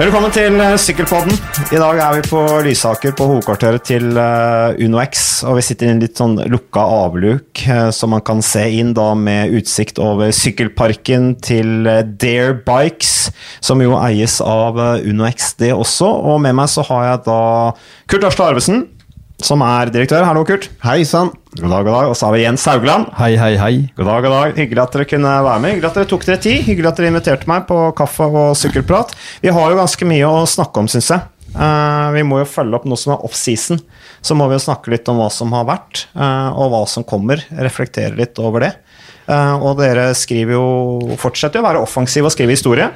Velkommen til eh, Sykkelpodden. I dag er vi på Lysaker, på hovedkvarteret til uh, UnoX. Og vi sitter i en litt sånn lukka avluk, som så man kan se inn da med utsikt over sykkelparken til Dare Bikes, som jo eies av UnoX, det også. Og med meg så har jeg da Kurt Arsle Arvesen, som er direktør. Hallo, Kurt. Hei sann. God dag, god dag. Og så har vi Jens Haugland. Hei, hei, hei. God dag, god dag. Hyggelig at dere kunne være med. Hyggelig at dere tok dere tid. Hyggelig at dere inviterte meg på kaffe og sykkelprat. Vi har jo ganske mye å snakke om, syns jeg. Uh, vi må jo følge opp noe som er off-season. Så må vi jo snakke litt om hva som har vært, uh, og hva som kommer. Reflektere litt over det. Uh, og dere skriver jo Fortsetter jo å være offensive og skrive historie.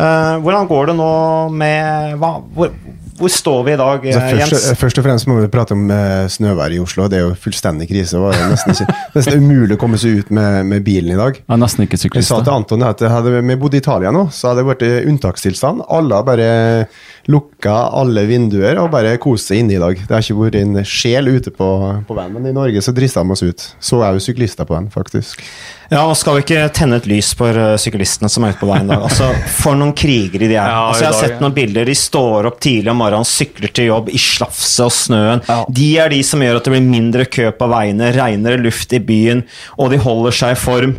hvordan går det nå med hva, hvor, hvor står vi i dag, altså, først, Jens? Først og fremst må vi prate om uh, snøværet i Oslo. Det er jo fullstendig krise. Det var nesten, ikke, nesten umulig å komme seg ut med, med, bilen i dag. Er nesten ikke syklist. Jeg sa til Anton at hadde vi bodd i Italia nå, så hadde det vært unntakstilstand. Alle har bare lukka alle vinduer og bare kost seg inne i dag. Det har ikke vært en sjel ute på, på veien, men i Norge så drista de oss ut. Så er jo syklister på den, faktisk. Ja, og skal vi ikke tenne et lys for uh, syklistene som er ute på veien i dag? Altså, For noen krigere de er. Ja, altså, jeg har dag, sett noen bilder. De står opp tidlig om morgenen, sykler til jobb i slafset og snøen. Ja. De er de som gjør at det blir mindre kø på veiene, renere luft i byen, og de holder seg i form.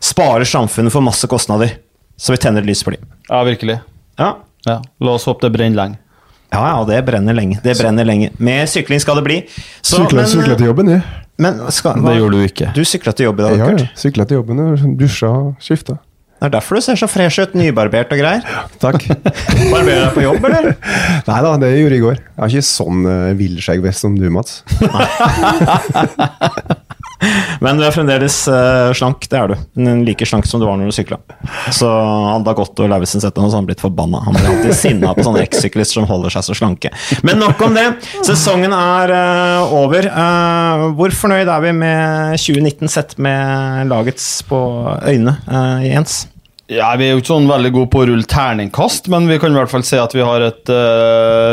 Sparer samfunnet for masse kostnader. Så vi tenner et lys for dem. Ja, virkelig. Ja. Ja. La oss håpe det brenner lenge. Ja, ja, det brenner lenge. Det brenner lenge. Med sykling skal det bli. Så, Sykla, men, sykla til jobben, jeg. men skal, Det gjorde du ikke. Du sykla til jobb i dag, Ja, ja. Sykla til jobben, dusja og skifta. Det er derfor du ser så fresh ut. Nybarbert og greier. Takk. Barberer deg på jobb, eller? Nei da, det gjorde jeg i går. Jeg har ikke sånn uh, villskjeggvest som du, Mats. Men du er fremdeles uh, slank, det er du. Men Like slank som du var når du sykla. Så Alda Gotto Lauvesen sett noe, så han blitt forbanna. Han blir alltid sinna på sånne ekssyklister som holder seg så slanke. Men nok om det. Sesongen er uh, over. Uh, hvor fornøyd er vi med 2019 sett med lagets på øyne, Jens? Ja, Vi er jo ikke sånn veldig gode på å rulle terningkast, men vi kan i hvert fall si at vi har et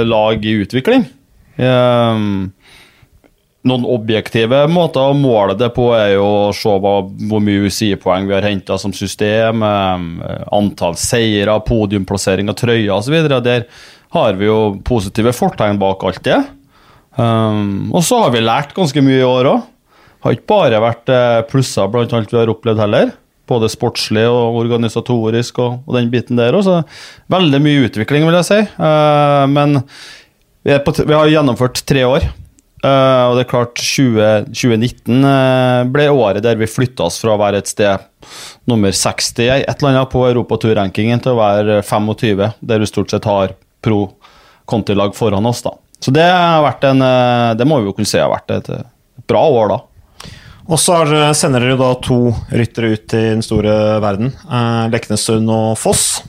lag i utvikling. Ehm, noen objektive måter å måle det på er jo å se hva, hvor mye UCI-poeng vi har henta som system, eh, antall seire, podiumplassering av trøyer osv. Der har vi jo positive fortegn bak alt det. Um, og så har vi lært ganske mye i år òg. Har ikke bare vært eh, plusser blant alt vi har opplevd heller. Både sportslig og organisatorisk og, og den biten der òg. Veldig mye utvikling, vil jeg si. Uh, men vi, på, vi har gjennomført tre år. Eh, og det er klart 20, 2019 uh, ble året der vi flytta oss fra å være et sted nummer 60 i et eller annet på Europaturrankingen til å være 25, der vi stort sett har pro Conti-lag foran oss. da. Så det har vært en uh, Det må vi jo kunne si har vært et, et bra år, da. Og så har- sender dere da to ryttere ut i den store verden. Eh, Leknessund og Foss.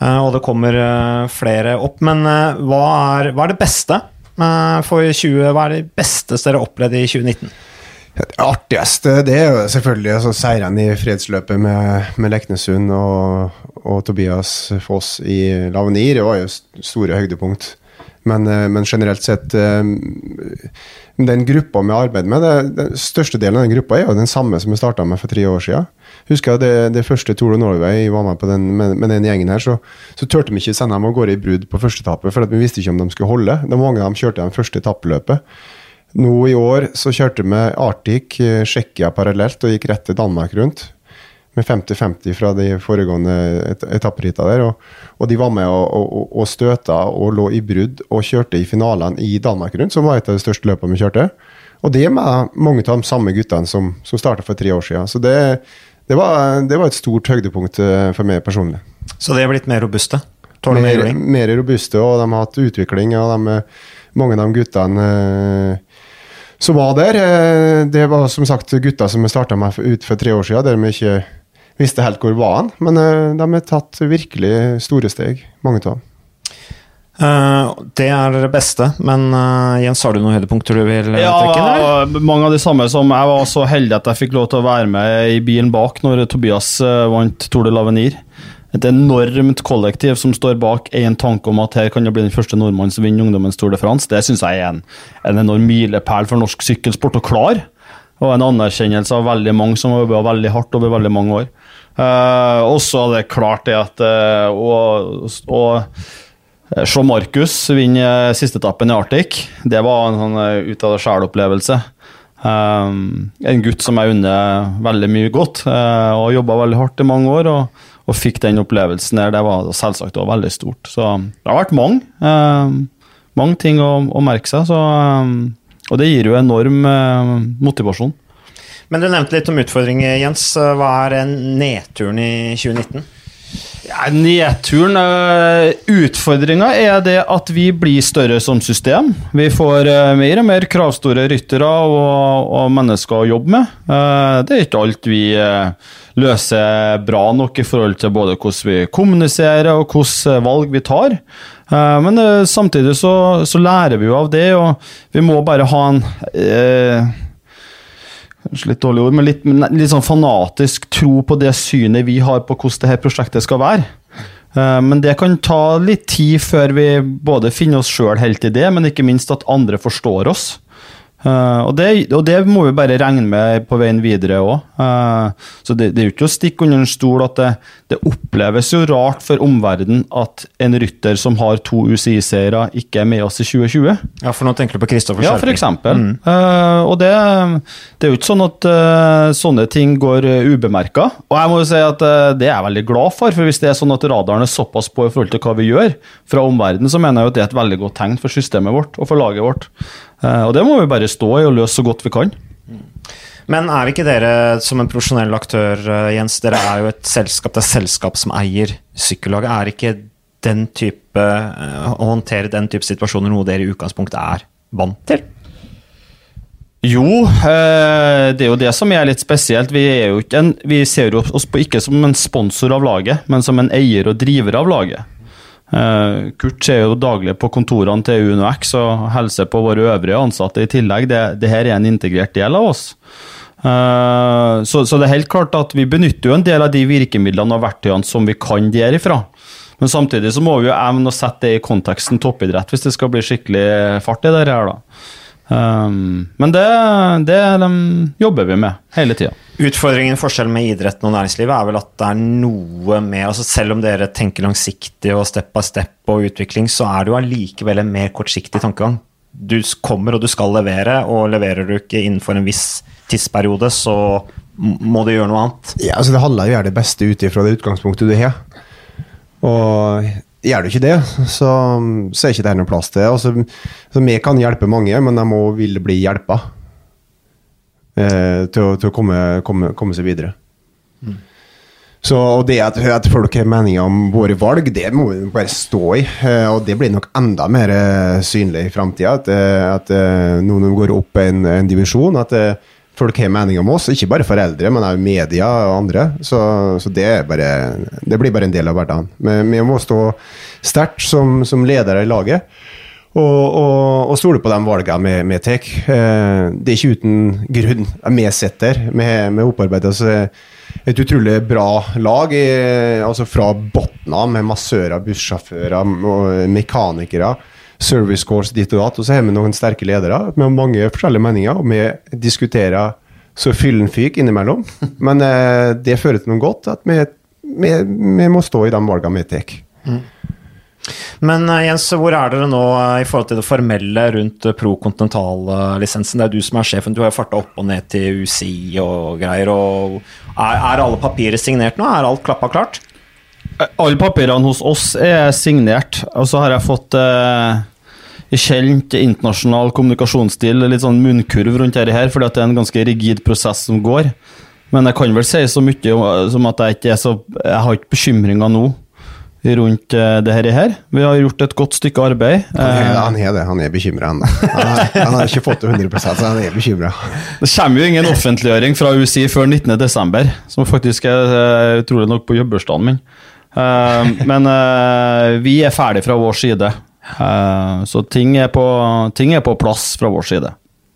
Eh, og det kommer eh, flere opp. Men eh, hva, er, hva er det beste eh, for 20? Hva er det beste dere opplevde i 2019? Det artigste det er jo selvfølgelig altså, seirene i fredsløpet med, med Leknesund og, og Tobias Foss i Lavenir. Det var jo store høydepunkt. Men, eh, men generelt sett eh, Den gruppa vi arbeider med, det, den største delen av den gruppa er jo den samme som vi starta med for tre år siden. Husker jeg det, det første Tour de Norway var med den, med, med den gjengen her, så, så turte vi ikke sende dem av gårde i brudd på første etappe, for vi visste ikke om de skulle holde. De mange av dem kjørte den første etappeløpet. Nå i år så kjørte vi Arctic, eh, Tsjekkia parallelt og gikk rett til Danmark rundt. Med 50-50 fra de foregående et etapperitta der. Og, og de var med og, og, og støta og lå i brudd og kjørte i finalene i Danmark rundt, som var et av de største løpene vi kjørte. Og det er med mange av de samme guttene som, som starta for tre år siden. Så det, det, var, det var et stort høydepunkt eh, for meg personlig. Så de er blitt mer robuste? Tåler mer Mer, robuste, og de har hatt utvikling. Og de, mange av de guttene eh, som var der, eh, det var som sagt gutter som vi starta meg ut for tre år siden, der vi ikke visste helt hvor var han. Men de har tatt virkelig store steg, mange av dem. Eh, det er det beste, men eh, Jens, har du noen høydepunkter du vil eh, Ja, trekke inn? mange av de samme som Jeg var så heldig at jeg fikk lov til å være med i bilen bak når Tobias vant Tour de Lavenir. Et enormt kollektiv som står bak en tanke om at her kan det bli den første nordmannen som vinner Ungdommens Tour de France. Det syns jeg er en, en enorm milepæl for norsk sykkelsport å klare. Og en anerkjennelse av veldig mange som har jobba veldig hardt over veldig mange år. Uh, og så er det klart det at uh, og, og Se Markus vinne sisteetappen siste etappen i Arctic. Det var en sånn eh, ut av det sjæl-opplevelse. Um, en gutt som jeg unner veldig mye godt, uh, og jobba veldig hardt i mange år. Og, og fikk den opplevelsen der. Det var selvsagt også veldig stort. Så det har vært mange. Um, mange ting å, å merke seg. Så, um, og det gir jo enorm uh, motivasjon. Men du nevnte litt om utfordringer, Jens. Hva er nedturen i 2019? Ja, Nedturen uh, Utfordringa er det at vi blir større som system. Vi får uh, mer og mer kravstore ryttere og, og mennesker å jobbe med. Uh, det er ikke alt vi løser bra nok i forhold til både hvordan vi kommuniserer og hvilke valg vi tar. men samtidig så, så, lærer vi jo av det, og vi må bare ha en kanskje litt dårlig ord, men litt, litt, sånn fanatisk tro på det synet vi har på hvordan dette prosjektet skal være. Eh, men det kan ta litt tid før vi både finner oss sjøl helt i det, men ikke minst at andre forstår oss. Uh, og, det, og, det, må vi bare regne med på veien videre òg. Uh, eh, så det, det, er jo ikke å stikke under en stol at det, det oppleves jo rart for omverdenen at en rytter som har to UCI-seire, ikke er med oss i 2020. Ja, for nå tenker du på Kristoffer Skjerping? Ja, for eksempel. Mm. Uh, og det, det, er jo ikke sånn at sånne ting går ubemerka. Og jeg må jo si at det er jeg veldig glad for, for hvis det er sånn at radaren er såpass på i forhold til hva vi gjør fra omverdenen, så mener jeg at det er et veldig godt tegn for systemet vårt og for laget vårt. Eh, og det må vi bare stå i og løse så godt vi kan. Men er ikke dere som en profesjonell aktør, eh, Jens, dere er jo et selskap, det er selskap som eier sykkellaget. Er ikke den type, eh, å håndtere den type situasjoner noe dere i utgangspunktet er vant til? Jo, det er jo det som er litt spesielt. Vi, en, vi ser oss på ikke som en sponsor av laget, men som en eier og driver av laget. Uh, Kurt er jo daglig på kontorene til UnoX og hilser på våre øvrige ansatte i tillegg. Det, det her er en integrert del av oss. Uh, så, så, det er helt klart at vi benytter jo en del av de virkemidlene og verktøyene som vi kan derifra. Men samtidig så må vi jo evne å sette det i konteksten toppidrett hvis det skal bli skikkelig fart i det her. da. Um, men det, det de jobber vi med hele tida. Utfordringen, forskjellen med idretten og næringslivet er vel at det er noe med altså Selv om dere tenker langsiktig og step by step og utvikling, så er det jo allikevel en mer kortsiktig tankegang. Du kommer og du skal levere, og leverer du ikke innenfor en viss tidsperiode, så må du gjøre noe annet. Ja, altså Det handler jo om å gjøre det beste ut ifra det utgangspunktet du har. Og gjør du ikke det, så, så er ikke det her noen plass til. Altså, så vi kan hjelpe mange, men de må vil bli hjelpa eh, til, til, å komme, komme, komme seg videre. Mm. Så, og det at, at folk har meninger om våre valg, det må vi bare stå i. Eh, og det blir nok enda mer eh, synlig i framtida. At, eh, at eh, noen går opp en, en divisjon. At eh, folk har meninger om oss. Ikke bare foreldre, men også media og andre. Så, så det, bare, det, blir bare en del av hverdagen. Men vi må stå sterkt som, som ledere i laget og, og, og stole på de valgene vi tar. Eh, det er ikke uten grunn vi sitter med, med opparbeidet oss et utrolig bra lag. altså Fra bunnen av, med massører, bussjåfører, mekanikere. Service course dit og datt. Og så har vi noen sterke ledere med mange forskjellige meninger. Og vi diskuterer så fyllen fyk innimellom. Men eh, det fører til noe godt, at vi, vi, vi må stå i de valgene vi tar. Mm. Men eh, Jens, hvor er dere nå eh, i forhold til det formelle rundt eh, pro kontinental-lisensen? Det er du som er sjefen. Du har jo farta opp og ned til UCI og greier. Og er, er alle papirer signert nå? Er alt klappa klart? Alle papirene hos oss er signert. Og så har jeg fått eh, kjent internasjonal kommunikasjonsstil, litt sånn munnkurv rundt dette her, fordi det er en ganske rigid prosess som går. Men jeg kan vel si så mye som at jeg ikke så Jeg har ikke bekymringer nå rundt uh, det her. Vi har gjort et godt stykke arbeid. Han er, det, han er bekymra. Han, han, har ikke fått det 100% så han er bekymra. Det kommer jo ingen offentliggjøring fra USI før 19.12., som faktisk er utrolig nok på jobbursdagen min. Uh, men vi er ferdig fra vår side. så ting er, på, ting er, på, plass fra vår side.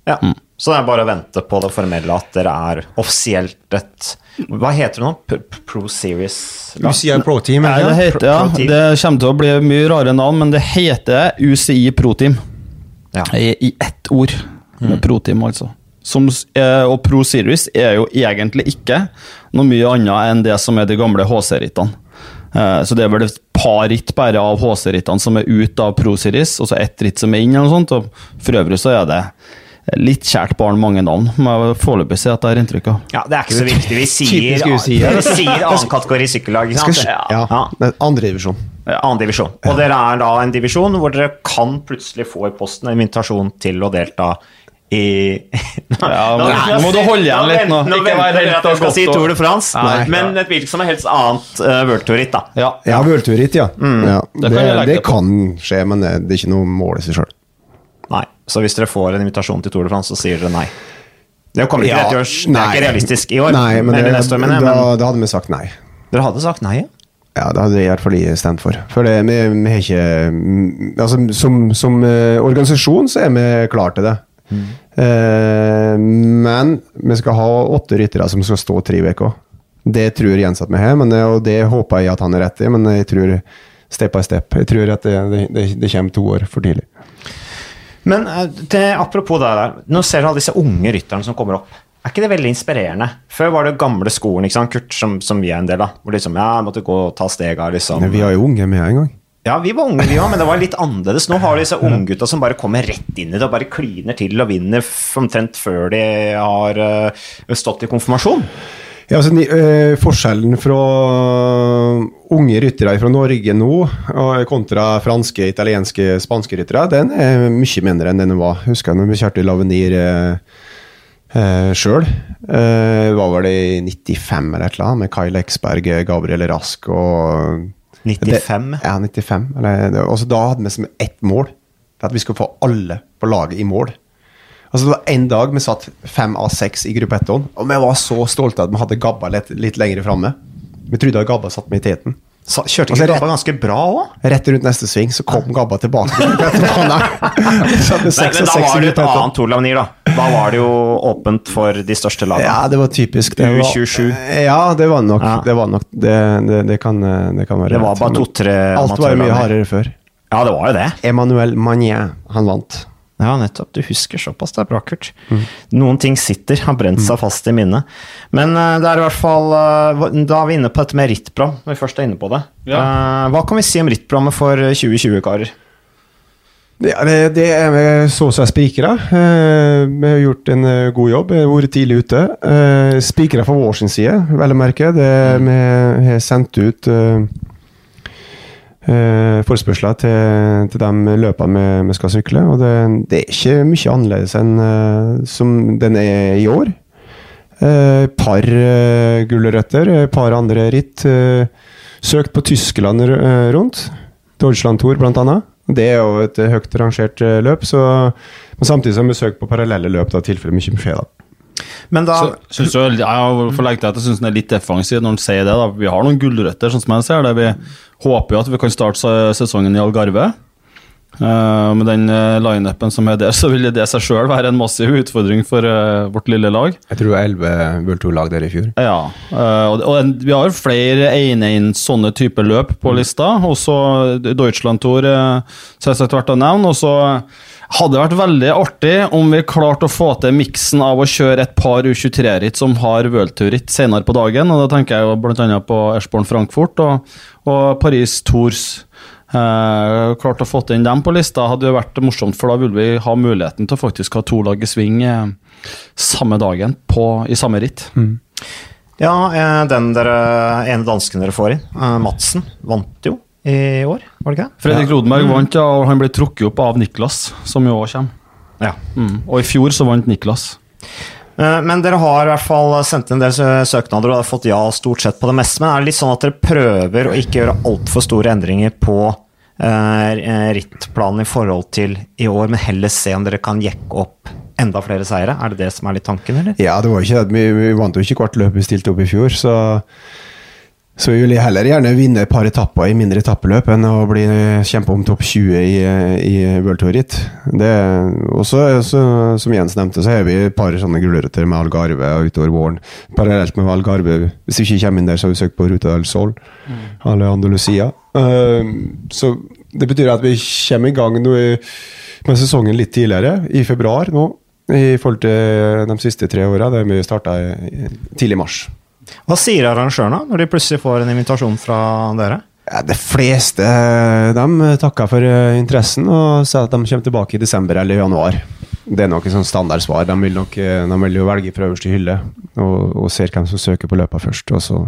Ja. Mm. Så det er bare å vente på det formelle at dere er offisielt et Hva heter det nå? Pro Series? UCI Pro Team? Nei, det, heter, ja, det kommer til å bli mye rare navn, men det heter UCI Pro Team. Ja. I, I ett ord. Med mm. Pro Team, altså. Som, eh, og Pro Series er jo egentlig ikke noe mye annet enn det som er de gamle HC-rittene. Eh, så det er vel et par ritt bare av HC-rittene som er ut av Pro Series, og så ett ritt som er inn, eller noe sånt. Og for øvrig så er det litt kjært barn mange navn, må jeg foreløpig si at jeg har inntrykk av. Ja, Det er ikke så viktig. Vi sier, ja. vi sier annen kategori sykkellag. ikke sant? ja, Ja. det er andre divisjon. Annen divisjon. Og dere er da en divisjon hvor dere kan plutselig få i posten en invitasjon til å delta i Ja, nå, nå må du holde igjen litt nå. Nå Ikke venter vær helt at jeg skal si Tour de France, Nei. men et hvilket som helst annet uh, World Tour-ritt, da. Ja. Ja, Worldtour-ritt, ja. ja. Det, kan det det kan skje, men det, det er ikke noe mål i seg sjøl. Nei. Så hvis dere får en invitasjon til Tour de France, så sier dere nei. Det kommer ikke Ja, til å Det er ikke realistisk i år. Nei, men, det, neste år, men da, Men da hadde vi sagt nei. dere hadde sagt nei? ja? Ja, det hadde jeg i hvert fall jeg stemt for. For det, vi, vi har ikke mm, Altså, som, som eh, organisasjon så er vi klar til det. Eh, men vi skal ha åtte ryttere som skal stå tre uker. Det tror Jens at vi har, men, det- og det håper jeg at han er rett i. Men jeg tror step by step. Jeg tror at det, det, det, det kommer to år for tidlig. Men eh, det, apropos det der, nå ser du alle disse unge rytterne som kommer opp. Er ikke det veldig inspirerende? Før var det gamle skolen, ikke sant, Kurt, som, som vi er en del av. Hvor liksom, ja, måtte gå og ta stega, liksom. Nei, vi har jo unge med en gang. Ja, vi var unge, vi òg, men det var litt annerledes. Nå har du disse unggutta som bare kommer rett inn i det og bare kliner til og vinner omtrent før de har uh, stått i konfirmasjon. Ja, altså, eh, forskjellen fra unge ryttere fra Norge nå og kontra franske, italienske, spanske ryttere, den er mye mindre enn den var. Husker jeg når vi Avenir uh, uh, eh, sjøl. Uh, var det i 95 eller et eller annet, med Kyle Eksberg, Gabriel Rask og 95? Det, ja, 95. Eller, det, også da hadde vi som ett mål. At vi skulle få alle på laget i mål. Altså Det var en dag vi satt fem av seks i gruppe ettoen, og vi var så stolte at vi hadde Gabba litt, litt lenger framme. Vi trodde at Gabba satt med i teten. Sa- Kjørte ikke Gabba ganske bra òg? Rett rundt neste sving så kom Gabba tilbake. Men, da var det et gruppe 1. annet Olav Nier, da. Da var det jo åpent for de største lagene. Ja, det var typisk. Det var, U27. Ja, det var nok Ja. det. Var nok, det, det, det, kan, det kan være Det var rett, bare to-tre Alt var jo mye hardere før. Ja, det var jo det. Emmanuel Magnin, han vant. Ja, nettopp. Du husker såpass, det er bra, Kurt. Mm. Noen ting sitter, har brent seg fast i minnet. Men eh, det er i hvert fall eh, Da er vi inne på dette med rittprogram, når vi først er inne på det. Ja. Eh, hva kan vi si om rittprogrammet for 2020, karer? Ja, det, det er så si spikere. Eh, vi har gjort en eh, god jobb. Vi har vært tidlig ute. Eh, spikere fra vår sin side, vel å merke. Det, Vi har sendt ut eh, forespørsler til, til de løpene vi, vi skal sykle. Og det, det er ikke mye annerledes enn som den er i år. Eh, par gulrøtter, et par andre ritt. søkt på Tyskland rundt. Deutschland Tour, blant annet. Det er jo et eh, høyt rangert eh, løp, så, men samtidig som vi søker på parallelle løp, da i tilfelle mye skjer. da. Men da Så, synes jo, jeg får legge til at jeg synes den er litt defensiv når han sier det. da. Vi har noen gulrøtter, sånn som jeg ser det. Vi håper jo at vi kan starte sesongen i Algarve. Eh, med den uh, lineupen som er der, så vil det seg sjøl være en massiv utfordring for uh, vårt lille lag. Jeg tror det var elleve Bull 2-lag der i fjor. Ja, og, og en, vi har flere ene-inn sånne type løp på lista. Også Deutschland Tour, uh, selvsagt verdt å nevne. Og så hadde det vært veldig artig om vi klarte å få til miksen av å kjøre et par U23-ritt som har worldtour-ritt senere på dagen. og Da tenker jeg jo bl.a. på Eschborn Frankfurt og, og Paris Tours. Eh, klart å få inn dem på lista hadde jo vært morsomt, for da ville vi ha muligheten til å faktisk ha to lag i sving uh, samme dagen på, i samme ritt. Ja, eh, den dere, ene dansken dere får inn, uh, Madsen, vant jo i år, var det ikke det? Fredrik Rodenberg vant, ja, og han ble trukket opp av Niklas, som jo òg kommer. Ja. Mm. Og i fjor så vant Niklas. Eh, Men dere har i hvert fall sendt en del søknader og har fått ja stort sett på det meste. Men er det litt sånn at dere prøver å ikke gjøre altfor store endringer på eh, rittplanen i forhold til i år, men heller se om dere kan jekke opp enda flere seire? Er det det som er litt tanken, eller? Ja, det var ikke det. Vi, vi vant jo ikke hvert løp vi stilte opp i fjor, så så vi vil heller gjerne vinne et par etapper i mindre etappeløp enn å bli kjempe om topp 20 i, i World Tour Ritt. Og så, som Jens nevnte, så har vi et par sånne gulrøtter med Algarve utover våren. Parallelt med Algarve. Hvis vi ikke kommer inn der, så har vi søkt på Ruta del Sol. Eller Andalusia. Uh, så det betyr at vi kommer i gang med sesongen litt tidligere, i februar nå, i forhold til de siste tre åra. Der vi starta tidlig i mars. Hva sier arrangørene når de plutselig får en invitasjon fra dere? Ja, de fleste de takker for eh, interessen og sier at de kommer tilbake i desember eller januar. Det er nok et sånn standardsvar. De vil, nok, eh, de vil jo velge fra øverste hylle og, og ser hvem som søker på løpet først. Og så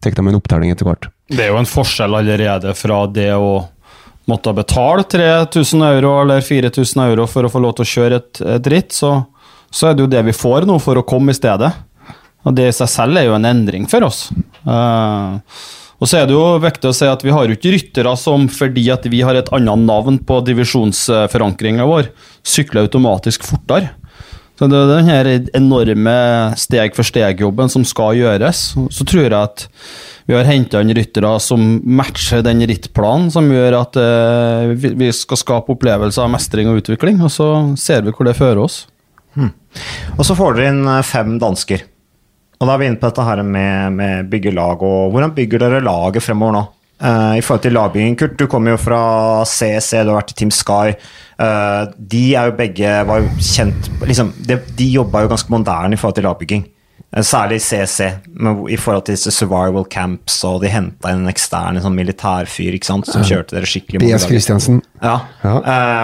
tar de en opptelling etter hvert. Det er jo en forskjell allerede fra det å måtte betale 3000 euro eller 4000 euro for å få lov til å kjøre et, et ritt, så, så, er det jo det vi får nå for å komme i stedet. Og det i seg selv er jo en endring for oss. Uh, og så er det jo viktig å si at vi har jo ikke ryttere som fordi at vi har et annet navn på divisjonsforankringa vår, sykler automatisk fortere. Så det er den her enorme steg-for-steg-jobben som skal gjøres. Så tror jeg at vi har henta inn ryttere som matcher den rittplanen, som gjør at uh, vi skal skape opplevelser av mestring og utvikling. Og så ser vi hvor det fører oss. Hmm. Og så får dere inn eh, fem dansker. Og da er vi inne på dette her med, med byggelag, og Hvordan bygger dere laget fremover nå? Uh, I forhold til lagbygging, Kurt, du kommer jo fra CC, du har vært i Team Sky. Uh, de er jo begge var jo kjent liksom, De, de jobba jo ganske moderne i forhold til lagbygging. Uh, særlig CC, men i forhold til disse survival camps, og de henta inn en ekstern sånn militærfyr ikke sant, som kjørte dere skikkelig. BS Christiansen. Ja, ja.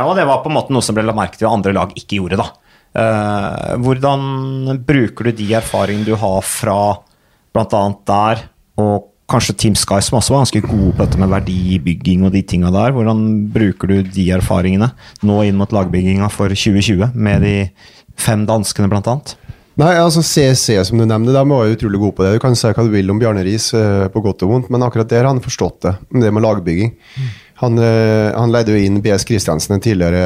og det var på en måte noe som ble lagt merke til, at andre lag ikke gjorde. da. Uh, hvordan bruker du de erfaringene du har fra bl.a. der, og kanskje Team Sky, som også var ganske gode på dette med verdibygging og de tinga der. Hvordan bruker du de erfaringene nå inn mot lagbygginga for 2020, med de fem danskene bl.a.? Nei, altså CC, som du nevnte, de var jo utrolig gode på det. Du kan si hva du vil om Bjarne Riis, uh, på godt og vondt, men akkurat der har han forstått det, det med lagbygging. Mm. Han, uh, han leide jo inn BS Christiansen, en tidligere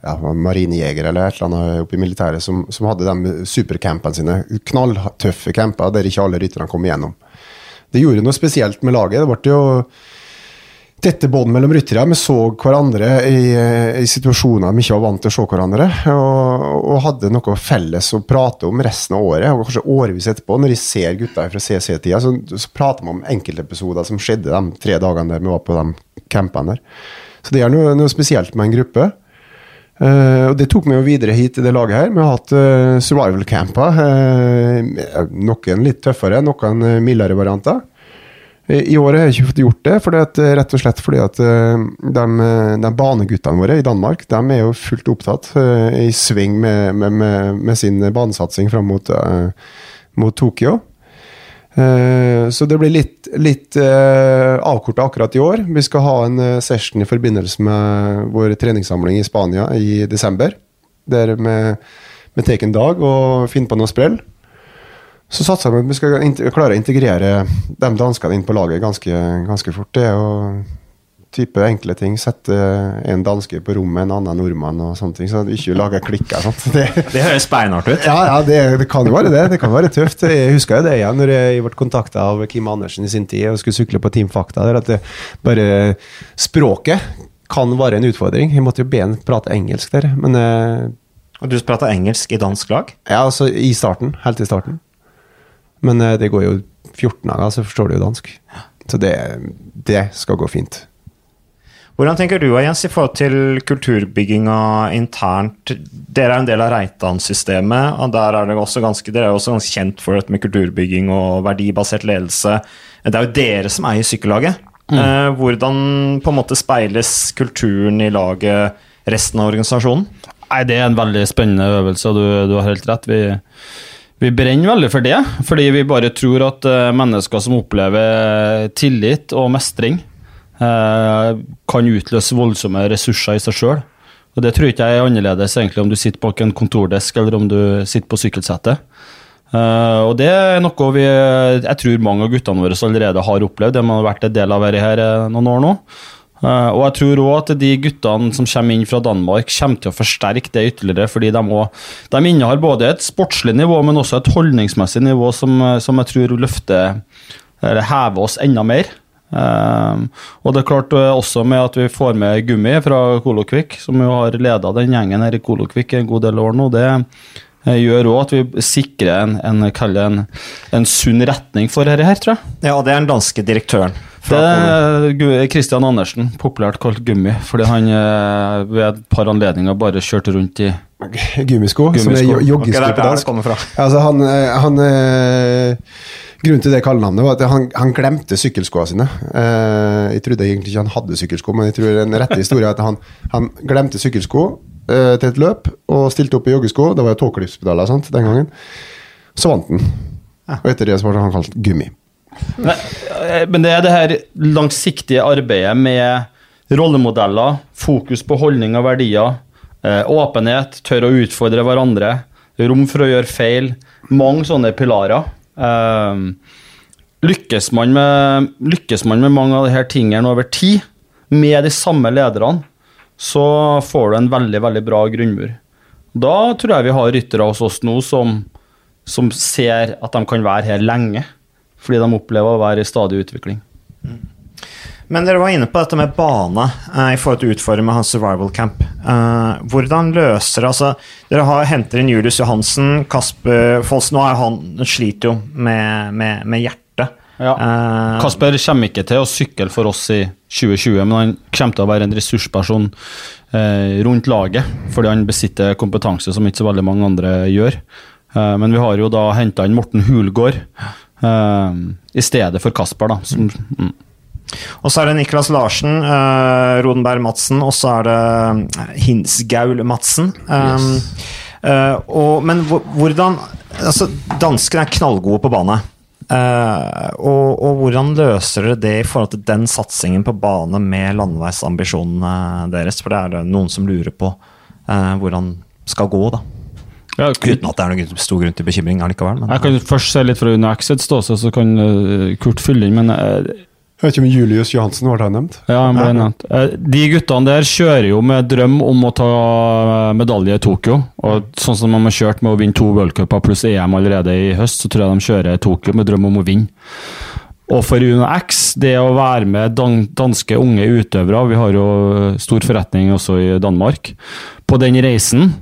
ja, marinejeger eller et eller annet oppe i militæret som, som hadde de supercampene sine. Knalltøffe camper der ikke alle rytterne kom igjennom. Det gjorde noe spesielt med laget. Det ble jo tette bånd mellom ryttere. Vi så hverandre i, i, situasjoner vi ikke var vant til å se hverandre. Og, og, hadde noe felles å prate om resten av året, og kanskje årevis etterpå. Når de ser gutta fra CC-tida, så, så, prater vi om enkeltepisoder som skjedde de tre dagene der vi var på de campene der. Så det er noe, noe spesielt med en gruppe. Uh, og Det tok vi jo videre hit i det laget her. Vi har hatt uh, survival camper. Uh, noen litt tøffere, noen mildere varianter. I år har jeg ikke fått gjort det, det er rett og slett fordi at de, de baneguttene våre i Danmark de er jo fullt opptatt i sving med, med, med, med sin banesatsing fram mot, mot Tokyo. Eh, så det blir litt, litt avkorta akkurat i år. Vi skal ha en session i forbindelse med vår treningssamling i Spania i desember. Der vi, vi tar en dag og finner på noe sprell. Så satser vi at vi skal klare å integrere de danskene inn på laget ganske, ganske fort. Det er jo type enkle ting. Sette en danske på rommet, en annen nordmann og sånne ting. Så du ikke lager klikker. Sånt. Det, det høres beinhardt ut. Ja, ja det, det, kan jo være det. Det kan være tøft. Jeg husker jo det igjen når jeg ble kontakta av Kim Andersen i sin tid og skulle sykle på Team Fakta. Der, at det, bare språket kan være en utfordring. Jeg måtte jo be han prate engelsk der, men eh, Og du prata engelsk i dansk lag? Ja, altså i starten. Helt i starten. Men eh, det går jo 14 dager, så forstår du jo dansk. Så det, det skal gå fint. Hvordan tenker du Jens, i forhold til kulturbygginga internt? Dere er en del av Reitan-systemet, og der er det også ganske, dere er også ganske kjent for dette med kulturbygging og verdibasert ledelse. Det er jo dere som eier sykkellaget. Mm. Eh, hvordan på en måte speiles kulturen i laget resten av organisasjonen? Nei, Det er en veldig spennende øvelse, og du, du har helt rett. Vi, vi brenner veldig for det, fordi vi bare tror at eh, mennesker som opplever tillit og mestring, Eh, kan utløse voldsomme ressurser i seg sjøl. Og det tror ikke jeg er annerledes egentlig om du sitter bak en kontordesk eller om du sitter på sykkelsettet. Uh, og det er noe vi, jeg tror mange av guttene våre allerede har opplevd. De har vært en del av dette her eh, noen år nå. Uh, og jeg tror òg at de guttene som kommer inn fra Danmark, kommer til å forsterke det ytterligere. fordi de, også, de innehar både et sportslig nivå, men også et holdningsmessig nivå som, som jeg tror løfter eller hever oss enda mer. Uh, og det er klart uh, også med at vi får med Gummi fra Kolokvik, som jo har leda den gjengen her i Kolokvik en god del år nå. Det gjør òg at vi sikrer en, en, en, en, sunn retning for dette her, tror jeg. Ja, det er den danske direktøren. Det er Christian Andersen, populært kalt Gummi, fordi han uh, ved et par anledninger bare kjørte rundt i Gummisko, som er joggesko på dansk. Altså, han, han Grunnen til det kallenavnet var at han, han glemte sykkelskoene sine. Eh, jeg trodde egentlig ikke han hadde sykkelsko, men jeg tror en rette historie er at han, han glemte sykkelsko eh, til et løp og stilte opp i joggesko. Det var jo tåklippspedaler den gangen. Så vant han. Og etter det så ble han kalt Gummi. Nei, eh, Men det er det her langsiktige arbeidet med rollemodeller, fokus på holdning og verdier, eh, åpenhet, tørre å utfordre hverandre, rom for å gjøre feil. Mange sånne pilarer. Eh, lykkes, man med, lykkes man med mange av disse tingene over tid, med de samme lederne, så får du en veldig, veldig bra grunnmur. Da tror jeg vi har ryttere hos oss nå som, som ser at de kan være her lenge. Fordi de opplever å være i stadig utvikling. Men dere var inne på dette med bane eh, i forhold til å utforme hans survival camp. Eh, hvordan løser altså, Dere har, henter inn Julius Johansen, Kasper Foss Nå er han sliter jo med, med, med hjertet. Ja. Eh, Kasper kommer ikke til å sykle for oss i 2020, men han kommer til å være en ressursperson eh, rundt laget, fordi han besitter kompetanse som ikke så veldig mange andre gjør. Eh, men vi har jo da henta inn Morten Hulgaard eh, i stedet for Kasper, da. Som, mm. Og så er det Niklas Larsen, uh, Rodenberg Madsen, og så er det eh, Hinsgaul Madsen. Um, eh, og, men hvordan altså, Danskene er knallgode på bane. Uh, og, og hvordan løser dere det i forhold til den satsingen på bane med landeveisambisjonene deres? For det er det noen som lurer på uh, hvordan skal gå, da. Ja, Uten at det er noen stor grunn til bekymring allikevel. Men, jeg kan først se litt fra Unaxed ståsted, så kan eh, Kurt fylle inn, men eh, Jeg vet ikke om Julius Johansen ble nevnt. Ja, han ble nevnt. Eh, De guttene der kjører jo med drøm om å ta eh, medalje i Tokyo. Og sånn som de har kjørt med å vinne to worldcuper pluss EM allerede i høst, så tror jeg de kjører i Tokyo med drøm om å vinne. Og for UnoX, det å være med danske unge utøvere, vi har jo stor forretning også i Danmark, på den reisen,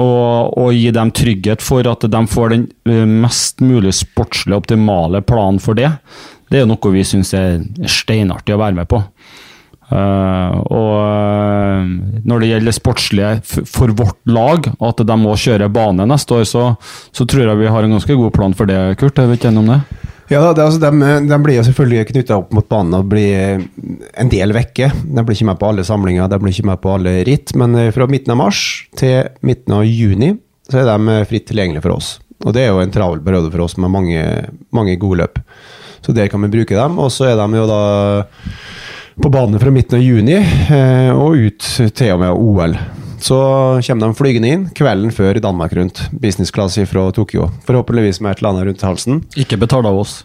og, og gi dem trygghet for at de får den eh, mest mulig sportslig optimale planen for det, det er noe vi syns er steinartig å være med på. Uh, og eh, når det gjelder det sportslige for vårt lag, at de må kjøre bane neste år, så, så tror jeg vi har en ganske god plan for det, Kurt. Jeg vet ikke om det? Ja, det, altså, de, de blir jo selvfølgelig knytta opp mot banen og blir en del vekke. De blir ikke med på alle samlinger, de blir ikke med på alle ritt. Men eh, fra midten av mars til midten av juni så er de eh, fritt tilgjengelige for oss. Og det er jo en travel periode for oss med mange, mange gode løp. Så der kan vi bruke dem. Og så er de jo da på banen fra midten av juni eh, og ut til og med OL. Så kommer de flygende inn kvelden før Danmark rundt. Business class fra Tokyo. Forhåpentligvis med et eller annet rundt halsen. Ikke betalt av oss.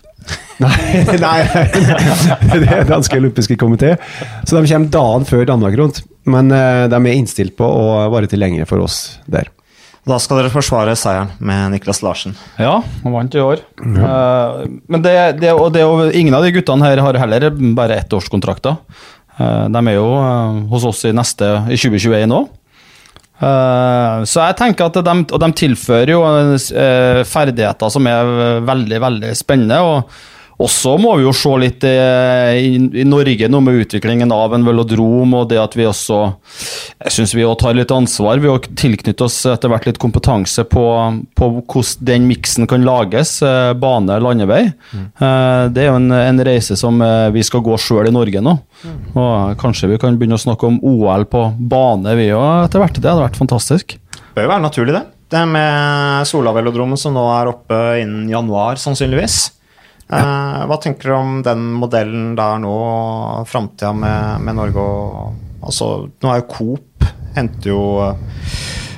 Nei, nei, det er danske olympiske komité. Så de kommer dagen før Danmark rundt. Men eh, de er innstilt på å være tilgjengelige for oss der. Da skal dere forsvare seieren med Niklas Larsen. Ja, han vant i år. Ja. men det, det, og det, og ingen av de guttene her har heller bare ettårskontrakter. Uh, de er jo eh, hos oss i neste i 2021 òg. Så jeg tenker at de, og de tilfører jo uh, ferdigheter som er veldig, veldig spennende. og også må vi jo se litt eh, i, i Norge nå med utviklingen av en velodrom, og det at vi også Jeg syns vi også tar litt ansvar ved å tilknytte oss etter hvert litt kompetanse på, på hvordan den miksen kan lages, eh, bane, landevei. Mm. det er jo en, en reise som eh, vi skal gå sjøl i Norge nå. Og kanskje vi kan begynne å snakke om OL på bane, vi òg, etter hvert. Det hadde vært fantastisk. Det bør jo være naturlig, det. Det med Solavelodromen som nå er oppe innen januar, sannsynligvis. Eh, hva tenker du om den modellen der nå, framtida med, med Norge og Altså, nå er jo Coop Henter jo eh,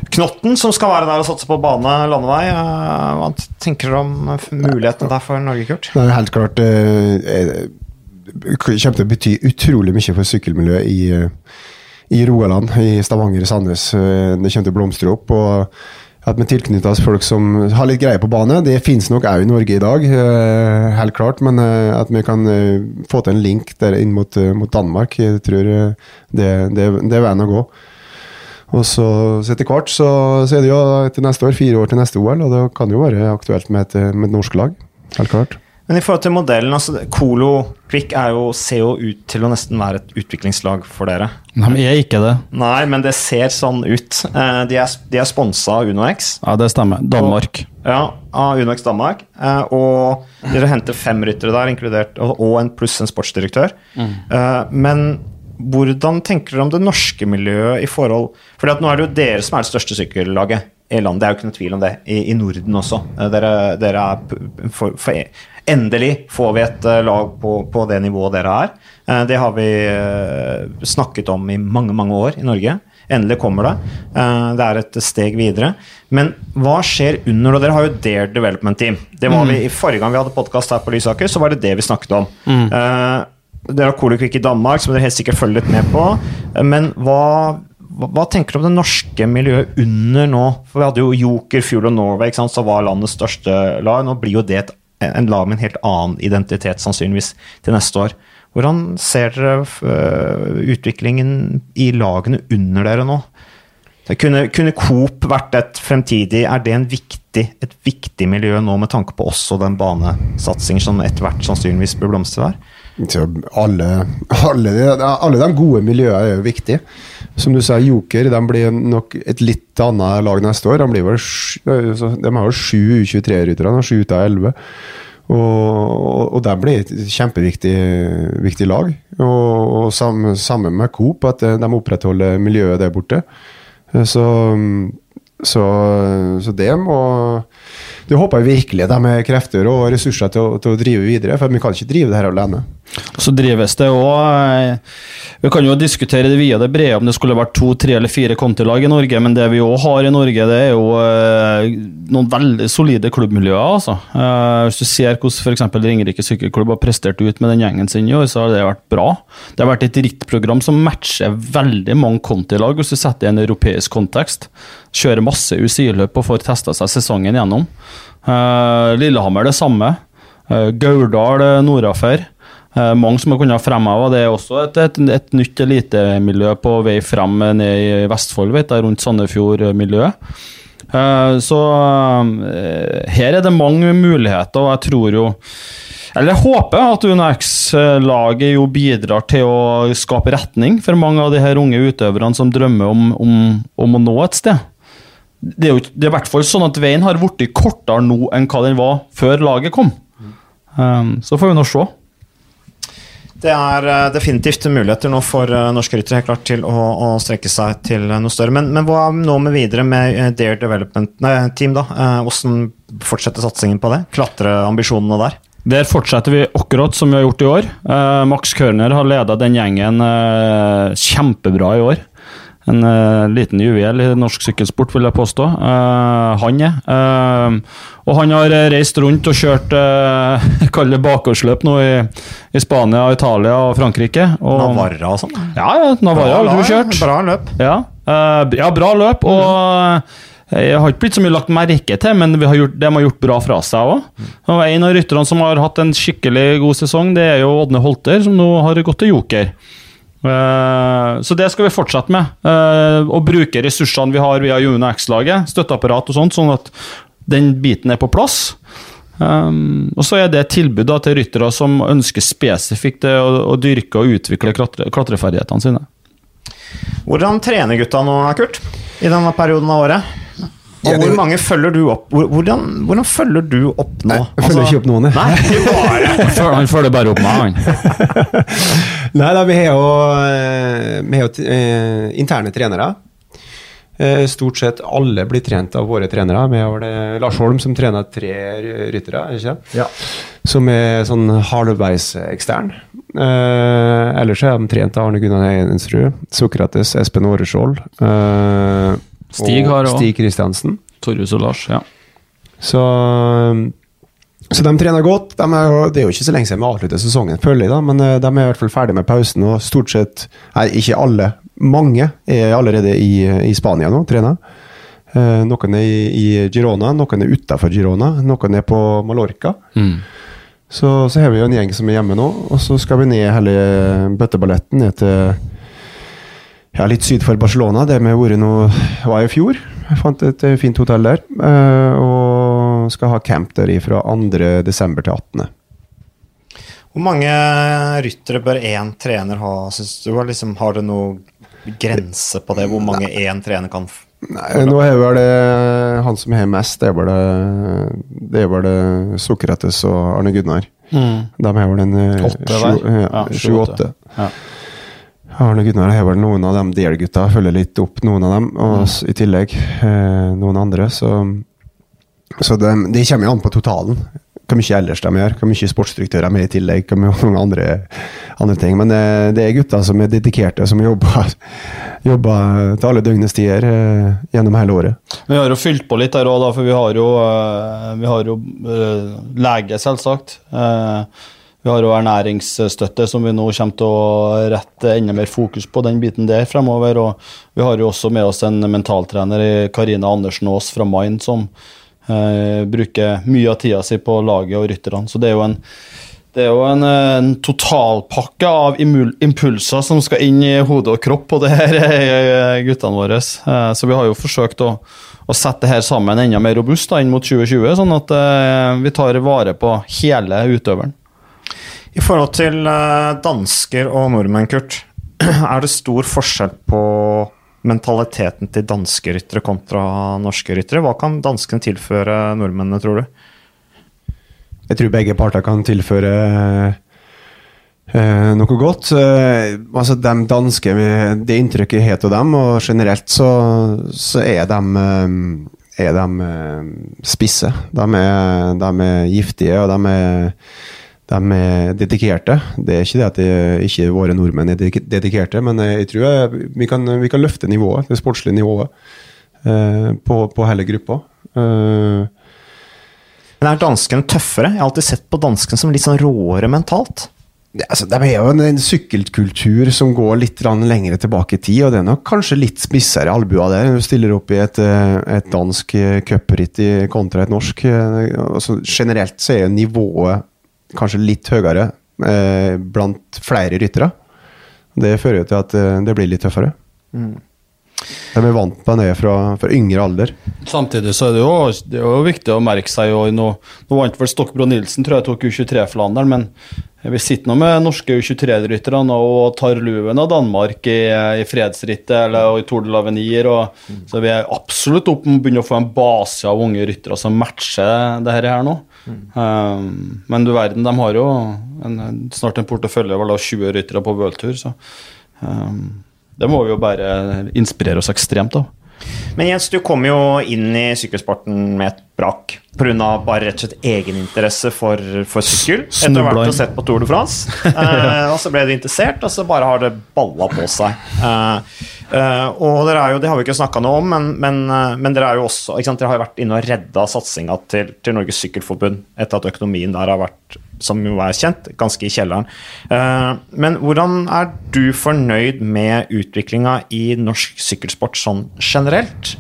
Knotten, som skal være der og satse på bane, landevei. Eh, hva tenker du om mulighetene der for Norge, Kurt? Det er helt klart eh, kommer til å bety utrolig mye for sykkelmiljøet i, i Rogaland, i Stavanger, Sandnes. Eh, Det kommer til å blomstre opp. og at vi tilknytter oss folk som har litt greie på bane. Det finnes nok òg i Norge i dag, eh, helt klart. Men eh, at vi kan eh, få til en link der inn mot, mot Danmark, jeg tror det, det, det er veien å gå. Og så, så etter hvert så, så er det jo til neste år, fire år til neste OL, og det kan jo være aktuelt med et, med et norsk lag. Helt klart. Men i forhold til modellen, altså Colo Quick er jo, ser jo ut til å nesten være et utviklingslag for dere. Nei, men jeg er ikke det. Nei, men det ser sånn ut. Eh, De er, de er sponsa av UnoX. Ja, det stemmer. Danmark. Ja, av UnoX Danmark. Eh, Og dere henter fem ryttere der, inkludert og og en pluss en sportsdirektør. Mm. Men hvordan tenker dere om det norske miljøet i forhold Fordi at nå er det jo dere som er det største sykkellaget i landet. Det er jo ikke noe tvil om det. I, i Norden også. Eh, Dere, dere er for, for, Endelig får vi et eh, lag på, på det nivået dere er. Eh, Det har vi eh, snakket om i mange, mange år i Norge. Endelig kommer det. Det er et steg videre. Men hva skjer under og Dere har jo Dare Development Team. Det var vi, i Forrige gang vi hadde podkast her på Lysaker, så var det det vi snakket om. Eh, Dere har Kolikvik i Danmark, som dere helt sikkert følger litt med på. Men hva, hva, tenker du om det norske miljøet under nå? For Vi hadde jo Joker, Fuel og Norway, som var landets største lag. Nå blir jo det et, en lag med en helt annen identitet, sannsynligvis, til neste år. Hvordan ser dere øh, utviklingen i lagene under dere nå? Kunne, kunne Coop vært et fremtidig Er det en viktig, et viktig miljø nå med tanke på også den banesatsingen som etter hvert sannsynligvis bør blomstre der? Alle, alle, alle de gode miljøene er jo viktige. Som du sa, Joker de blir nok et litt annet lag neste år. De, vel, altså, de har jo sju U23-ryttere, sju ut av elleve. Og, og, og de blir et kjempeviktig viktig lag. Og, og sam, sammen med Coop, at de opprettholder miljøet der borte. Så, så, så det må Det håper jeg virkelig de har krefter og ressurser til å, til å drive videre, for vi kan ikke drive det her alene. Så drives det òg Vi kan jo diskutere det via det brede om det skulle vært to, tre eller fire kontilag i Norge, men det vi òg har i Norge, det er jo eh, noen veldig solide klubbmiljøer. altså. Eh, Hvis du ser hvordan f.eks. Ringerike sykkelklubb har prestert ut med den gjengen sin i år, så har det vært bra. Det har vært et rittprogram som matcher veldig mange kontilag, hvis du setter det i en europeisk kontekst. Kjører masse UCI-løp og får testa seg sesongen gjennom. Eh, Lillehammer det samme. Eh, Gauldal eh, nordafor. Mange som har kunnet fremheve. Det er også et, et, et nytt elitemiljø på vei frem ned i Vestfold, vet jeg, rundt Sandefjord-miljøet. Så her er det mange muligheter, og jeg tror jo Eller jeg håper at UNX-laget jo bidrar til å skape retning for mange av de her unge utøverne som drømmer om, om, om å nå et sted. Det er jo det er i hvert fall sånn at veien har blitt kortere nå enn hva den var før laget kom. Um, så får vi nå se. Det er eh, definitivt muligheter nå for eh, norske ryttere helt klart til å, å strekke seg til eh, noe større. Men, men hva nå med videre med Dare Development nei, Team? da? Hvordan fortsetter satsingen på det? Klatreambisjonene der? Der fortsetter vi akkurat som vi har gjort i år. Max Körner har leda den gjengen kjempebra i år. En uh, liten juvel i norsk sykkelsport, vil jeg påstå. Uh, han er. Uh, og han har reist rundt og kjørt uh, Kall det bakgårdsløp nå i, i Spania, Italia og Frankrike. Og, Navarra og sånn? Ja, ja, Navarra har du kjørt. Bra løp. Ja, ja bra løp. Og jeg har ikke blitt så mye lagt merke til, men vi har gjort, de har gjort bra fra seg òg. En av rytterne som har hatt en skikkelig god sesong, det er jo Ådne Holter, som nå har gått til Joker. Eh, så det skal vi fortsette med. eh, Å bruke ressursene vi har via Juno X-laget, støtteapparat og sånt, sånn at den biten er på plass. Um, og så er det et tilbud til ryttere som ønsker spesifikt å, dyrke og utvikle klatre, klatreferdighetene sine. Hvordan trener gutta nå, Kurt? I denne perioden av året? Og hvor mange følger du opp? Hvordan, hvordan følger du opp nå? Jeg følger ikke opp noen, jeg. Nei, bare. Han følger bare opp meg, han. Nei da, vi har jo, eh, vi har jo eh, interne trenere. Eh, Stort sett alle blir trent av våre trenere. Vi har det Lars Holm som trener tre ryttere, er ikke? Ja. som er sånn halvveis ekstern. Eh, ellers er de trent av Arne Gunnar Heiensrud, Sokrates, Espen Åreskjold. eh, Stig og har også. Stig Kristiansen. Torjus og Lars, ja. Så, så de trener godt. De er jo, det er jo ikke så lenge siden vi avsluttet sesongen, føler jeg, men eh, de er i hvert fall ferdig med pausen. Og stort sett, nei, ikke alle, mange er allerede i, i Spania nå, trener. Eh, noen er i, i Girona, noen er utafor Girona, noen er på Mallorca. Så, så har vi jo en gjeng som er hjemme nå, og så skal vi ned hele bøtteballetten ned til ja, litt syd for Barcelona, Det vi vært nå var i fjor. Jeg fant et eh, fint hotell der, eh, og skal ha camp der fra 2. desember til 18. Hvor mange ryttere bør én trener ha, syns du? Har, liksom, har du noen grense på det? Hvor mange én trener kan Nei, nå er vel det han som har mest, det er vel det, det, er vel det Sokrates og Arne Gunnar. De har vel en eh, Sju-åtte. Ja. Arne Gunnar har vel noen av dem delgutta, følger litt opp noen av dem, og mm. i tillegg eh, noen andre, så Så det, de kommer jo an på totalen. Hvor mye ellers de gjør, hvor mye sportsdirektører de er i tillegg, hvor mange andre, andre ting. Men det, det er gutter som er dedikerte, som jobber, jobber til alle døgnets tider eh, gjennom hele året. Vi har jo fylt på litt der òg, for vi har jo, eh, vi har jo eh, lege, selvsagt. Eh, Vi har jo ernæringsstøtte, som vi nå kommer til å rette enda mer fokus på den biten der fremover. Og vi har jo også med oss en mentaltrener, i Karina Andersen Aas fra Mind, som eh, bruker mye av tida si på laget og rytterne. Så det er jo en, det er jo en, en totalpakke av impulser som skal inn i hode og kropp på det her eh, guttene våre. Eh, Så vi har jo forsøkt å, å sette det her sammen enda mer robust da, inn mot 2020, sånn at eh, vi tar vare på hele utøveren. I forhold til eh, dansker og nordmenn, Kurt, er det stor forskjell på mentaliteten til danske ryttere kontra norske ryttere? Hva kan danskene tilføre nordmennene, tror du? Jeg tror begge parter kan tilføre eh, noe godt. Eh, altså de danske, Det inntrykket har av dem, og generelt så, så er de eh, er de eh, spisse. De er, de er giftige, og de er, de er dedikerte. Det er ikke det at det ikke våre nordmenn er dedikerte, men jeg tror jeg, vi, kan, vi kan løfte nivået, det sportslige nivået, eh, på, på hele gruppa. Eh, Men er danskene tøffere? Jeg har alltid sett på danskene som litt sånn råere mentalt. Ja, altså, de er jo en, en sykkelkultur som går litt lenger tilbake i tid, og det er nok kanskje litt spissere albuer der. Du stiller opp i et, eh, et dansk eh, cupritt i- kontra et norsk. eh, Altså, generelt så er jo nivået kanskje litt høyere eh, blant flere ryttere. Det fører jo til at eh, det blir litt tøffere. De er vant med det fra, fra yngre alder. Samtidig så er det jo, det er jo viktig å merke seg jo, nå, nå vant vel Stokkebro Nilsen, tror jeg tok U23-Flandern, men vi sitter nå med norske U23-ryttere og tar luven av Danmark i, i fredsrittet eller i Tour de l'Avenir. og Så vi er absolutt oppe med å begynne å få en base av unge ryttere som matcher det her, her nå. Um, men du verden, de har jo en, snart en portefølje var av 20 ryttere på bøltur, så um, det må vi jo bare inspirere oss ekstremt av. Men Jens, du kom jo inn i sykkelsporten med et brak pga. bare rett og slett egeninteresse for, for sykkel. Etter å ha vært og sett på Tour de France. Eh, og så ble det interessert, og så bare har det balla på seg. Eh, eh, og dere er jo, det har vi ikke snakka noe om, men, men, eh, men dere er jo også Dere har jo vært inne og redda satsinga til, til Norges Sykkelforbund etter at økonomien der har vært, som jo er kjent, ganske i kjelleren. Eh, men hvordan er du fornøyd med utviklinga i norsk sykkelsport sånn generelt?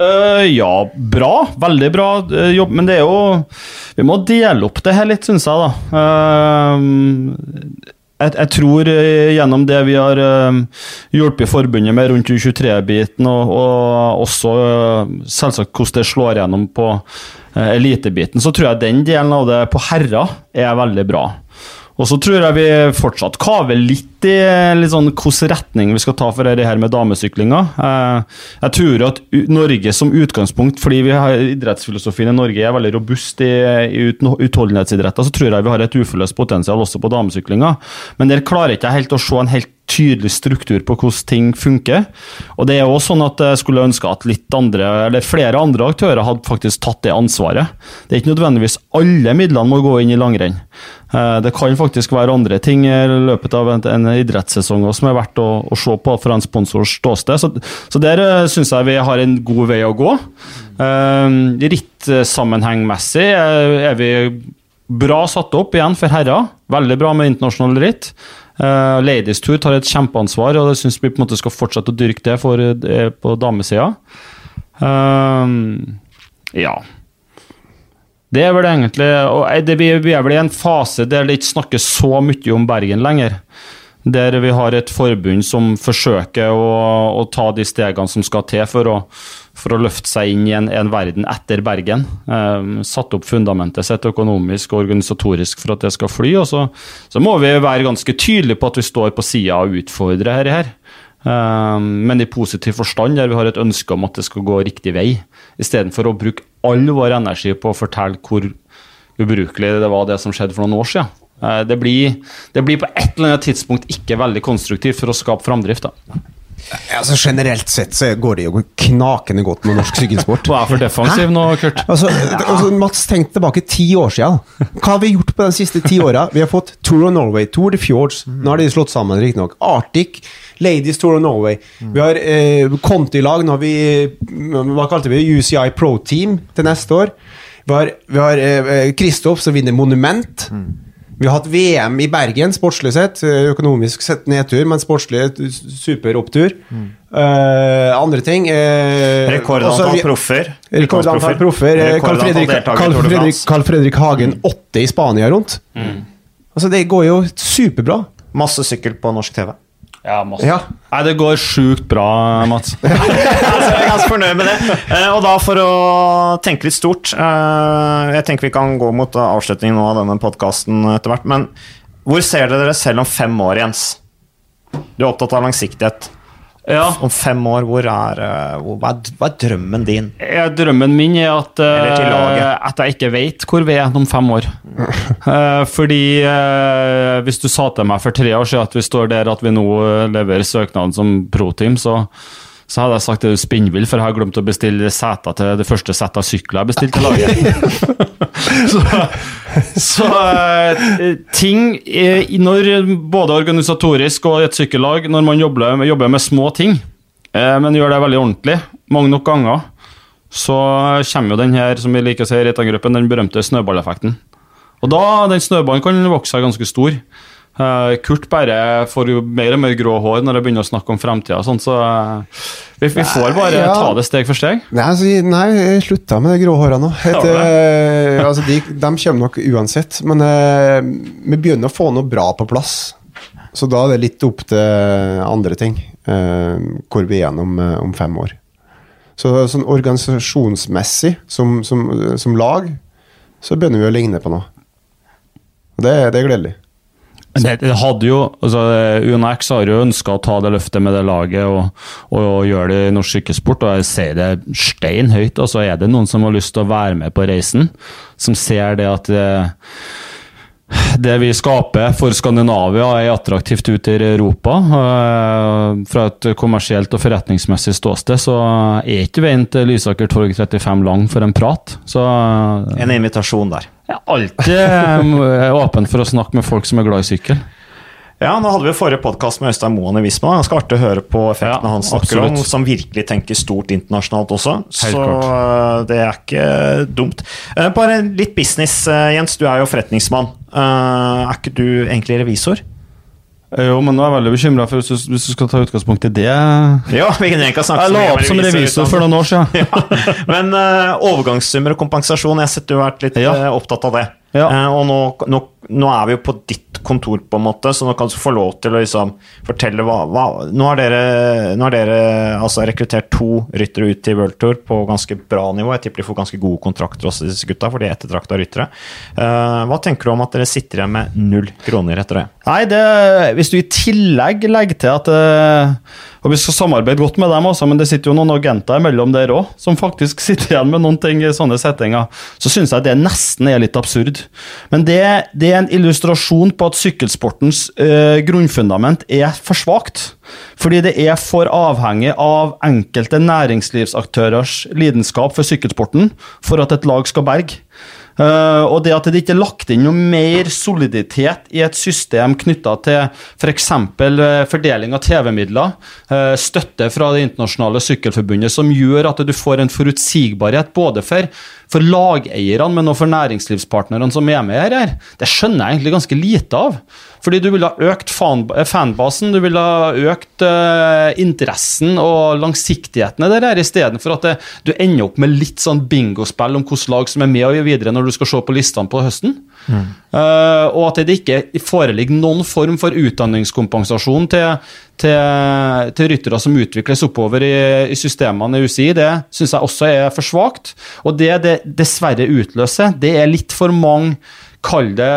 Eh, ja, bra. Veldig bra eh, jobb. Men det er jo Vi må dele opp det her litt, syns jeg, da. Uh, jeg, jeg tror gjennom det vi har hjulpet forbundet med rundt U23-biten, og, og også selvsagt hvordan det slår gjennom på elitebiten, så tror jeg den delen av det på herrer er veldig bra. Og så tror jeg vi fortsatt kaver litt i litt sånn hvilken retning vi skal ta for det her med damesyklinga. Eh, Jeg tror at Norge som utgangspunkt, fordi vi har idrettsfilosofien i Norge er veldig robust i, i utholdenhetsidretter, så tror jeg vi har et uforløst potensial også på damesyklinga. Men der klarer ikke helt å se en helt tydelig struktur på hvordan ting funker. Og det er også sånn at jeg skulle ønske at litt andre, eller flere andre aktører hadde faktisk tatt det ansvaret. Det er ikke nødvendigvis alle midlene må gå inn i langrenn. Eh, Det kan faktisk være andre ting i løpet av en, idrettssesong som er verdt å, å se på fra en sponsors ståsted. Så, så der syns jeg vi har en god vei å gå. Eh, Rittsammenhengmessig er vi bra satt opp igjen for herrer. Veldig bra med internasjonale ritt. Uh, Ladies Tour tar et kjempeansvar, og det syns vi på en måte skal fortsette å dyrke det for, eh, på damesida. Uh, ja. Det er vel egentlig og er det, vi, vi er vel i en fase der det ikke snakkes så mye om Bergen lenger. Der vi har et forbund som forsøker å, å ta de stegene som skal til for å, for å løfte seg inn i en, en verden etter Bergen. Eh, satt opp fundamentet sitt økonomisk og organisatorisk for at det skal fly. Og så, så må vi være ganske tydelige på at vi står på sida og utfordrer dette her. Eh, men i positiv forstand, der vi har et ønske om at det skal gå riktig vei. Istedenfor å bruke all vår energi på å fortelle hvor ubrukelig det var det som skjedde for noen år siden. Uh, Det blir, det blir på et eller annet tidspunkt ikke veldig konstruktivt for å skape framdrift. da. Altså, generelt sett så går det jo knakende godt med norsk sykkelsport. Hva er for defensiv nå, Kurt? Altså, altså, Mats, tenk tilbake ti år siden. Hva har vi gjort på de siste ti åra? Vi har fått Tour of Norway, Tour de Fjords. Nå har de slått sammen, riktignok. Arctic, Ladies Tour of Norway. Vi har eh, Conti-lag. Nå har vi Hva kalte vi det? UCI Pro Team til neste år. Vi har, vi har eh, Kristoff som vinner Monument. Vi har hatt VM i Bergen, sportslig sett. eh, Økonomisk sett nedtur, men sportslig super opptur. Eh, andre ting eh, Rekordantall proffer. Rekordantall proffer. eh, Carl Fredrik, Fredrik. Fredrik Hagen, åtte i Spania rundt. Altså, det går jo superbra. Masse sykkel på norsk TV. Ja, masse. Ja. Nei, det går sjukt bra, Mats. jeg er ganske fornøyd med det. Eh, og da for å tenke litt stort eh, Jeg tenker vi kan gå mot avslutningen nå av denne podkasten etter hvert. Men hvor ser dere dere selv om fem år, Jens? Du er opptatt av langsiktighet. Ja, Om fem år, hvor er, eh, hva, er hva er drømmen din? Drømmen min er at, eh, at jeg ikke vet hvor vi er om fem år. Eh, fordi hvis du sa til meg for tre år siden at vi står der at vi nå leverer søknaden som pro-team, så, så hadde jeg sagt det er spinnvill, for jeg har glemt å bestille seter til det første settet av sykler jeg bestilte til laget. så så eh, ting eh, når både organisatorisk og et sykkellag, når man jobber, jobber med små ting, eh, men gjør det veldig ordentlig, mange nok ganger, så kommer jo den her, som vi liker å si i Reitan-gruppen, den berømte snøballeffekten. Og da, den snøballen kan vokse seg ganske stor. Eh, Kurt bare får jo mer og mer grå hår når jeg begynner å snakke om framtida. sånn, så eh, vi, vi får bare Ja. ta det steg for steg. Nei, altså, nei, jeg slutta med de grå håra nå. Et, ja, eh, altså, de, de kommer nok uansett. Men eh, vi begynner å få noe bra på plass. Så da er det litt opp til andre ting. eh, hvor vi er igjen om, eh, om fem år. Så sånn organisasjonsmessig, som, som, som lag, så begynner vi å ligne på noe. Og det, det er gledelig. Det, det hadde jo, altså UNX har jo ønska å ta det løftet med det laget og, og, gjøre det i norsk sykkelsport, og jeg sier det stein høyt. Og så er det noen som har lyst til å være med på reisen, som ser det at det, det vi skaper for Skandinavia, er attraktivt ut i Europa. Eh, Fra et kommersielt og forretningsmessig ståsted så er ikke veien til Lysaker torg 35 lang for en prat. Så En invitasjon der. Jeg er alltid eh, åpen for å snakke med folk som er glad i sykkel. Ja, nå hadde vi forrige podkast med Øystein Moen i Visma. Ganske artig å høre på effektene Ja, han snakker om, som virkelig tenker stort internasjonalt også. Så klart. eh, det er ikke dumt. Eh, Bare litt business, Jens. Du er jo forretningsmann. Er ikke du egentlig revisor? Eh, Jo, men nå er jeg veldig bekymra for hvis du, hvis du skal ta utgangspunkt i det Ja, vi kan ikke snakke Jeg la opp som revisor for noen år siden. ja. Men uh, overgangssummer og kompensasjon, jeg har sett du har vært litt Ja. uh, opptatt av det. Ja. Uh, og nå, nå, nå er vi jo på ditt kontor, på en måte, så nå kan du få lov til å liksom fortelle hva, hva Nå har dere, nå har dere altså rekruttert to ryttere ut til World Tour på ganske bra nivå. Jeg tipper de får ganske gode kontrakter også, disse gutta, for de er ettertrakta ryttere. Uh, hva tenker du om at dere sitter igjen med null kroner etter det? Nei, det, hvis du i tillegg legger til at uh, Og vi skal samarbeide godt med dem også, men det sitter jo noen agenter imellom der òg, som faktisk sitter igjen med noen ting i sånne settinger, så syns jeg det nesten er litt absurd. Men det, det er en illustrasjon på at sykkelsportens eh, grunnfundament er for svakt. Fordi det er for avhengig av enkelte næringslivsaktørers lidenskap for sykkelsporten for at et lag skal berge. Uh, og det at det ikke er lagt inn noe mer soliditet i et system knytta til f.eks. Uh, fordeling av TV-midler, uh, støtte fra det internasjonale sykkelforbundet, som gjør at du får en forutsigbarhet både for, for lageierne, men også for næringslivspartnerne som er med her, det skjønner jeg egentlig ganske lite av. Fordi du ville ha økt eh, fanbasen, du ville ha økt uh, interessen og langsiktigheten i det der, istedenfor at det, du ender opp med litt sånn bingospill om hvilke lag som er med og videre når du skal se på listene på høsten. Eh, og at det ikke foreligger noen form for utdanningskompensasjon til, til, til ryttere som utvikles oppover i, i systemene i UCI, det syns jeg også er for svakt. Og det det dessverre utløser, det er litt for mange, kall det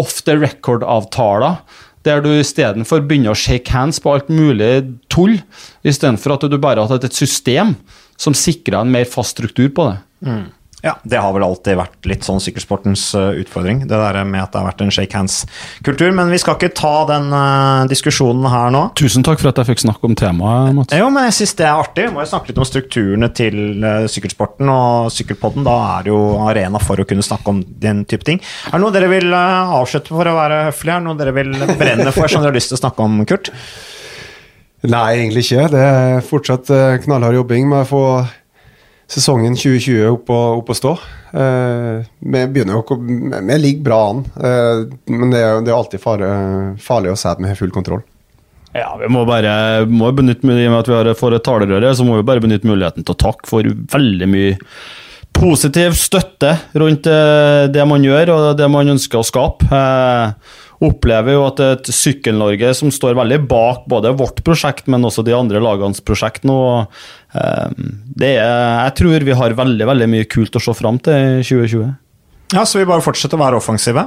off the record-avtaler. Der du istedenfor begynner å shake hands på alt mulig tull, istedenfor at du bare har hatt et system som sikrer en mer fast struktur på det. Ja, det har vel alltid vært litt sånn sykkelsportens eh, utfordring. Det der med at det har vært en shake hands-kultur. Men vi skal ikke ta den eh, diskusjonen her nå. Tusen takk for at jeg fikk snakke om temaet, Mats. Jo, men jeg syns det er artig. Vi må jo snakke litt om strukturene til eh, sykkelsporten og sykkelpodden. Da er det jo arena for å kunne snakke om den type ting. Er det noe dere vil avslutte for å være høflige? Er det noe dere vil brenne for som dere har lyst til å snakke om, Kurt? Nei, egentlig ikke. Det er fortsatt knallhard jobbing med å få sesongen 2020 opp og, opp og stå. Eh, vi begynner jo å Vi ligger bra an, eh, men det er, er alltid fare, farlig å si at vi har full kontroll. Ja, vi må bare må benytte I og med at vi har får et talerøre, så må vi bare benytte muligheten til å takke for veldig mye positiv støtte rundt eh, det man gjør og det man ønsker å skape. Eh, opplever jo at et Sykkel-Norge som står veldig bak både vårt prosjekt, men også de andre lagenes prosjekt nå. Eh, Det er, jeg tror vi har veldig veldig mye kult å se fram til i 2020. Ja, så vi bare fortsetter å være offensive.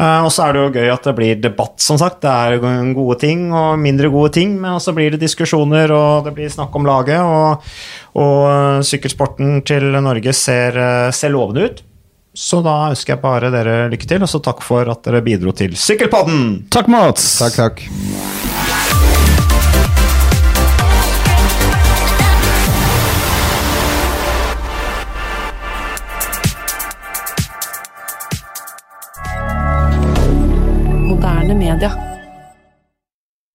Eh, og så er det jo gøy at det blir debatt, som sagt. Det er gode ting og mindre gode ting, men så blir det diskusjoner, og det blir snakk om laget. Og, og eh, sykkelsporten til Norge ser, eh, ser lovende ut. Så da ønsker jeg bare dere lykke til, og så takk for at dere bidro til Sykkelpodden! Takk, Mats! Takk, takk. Moderne media.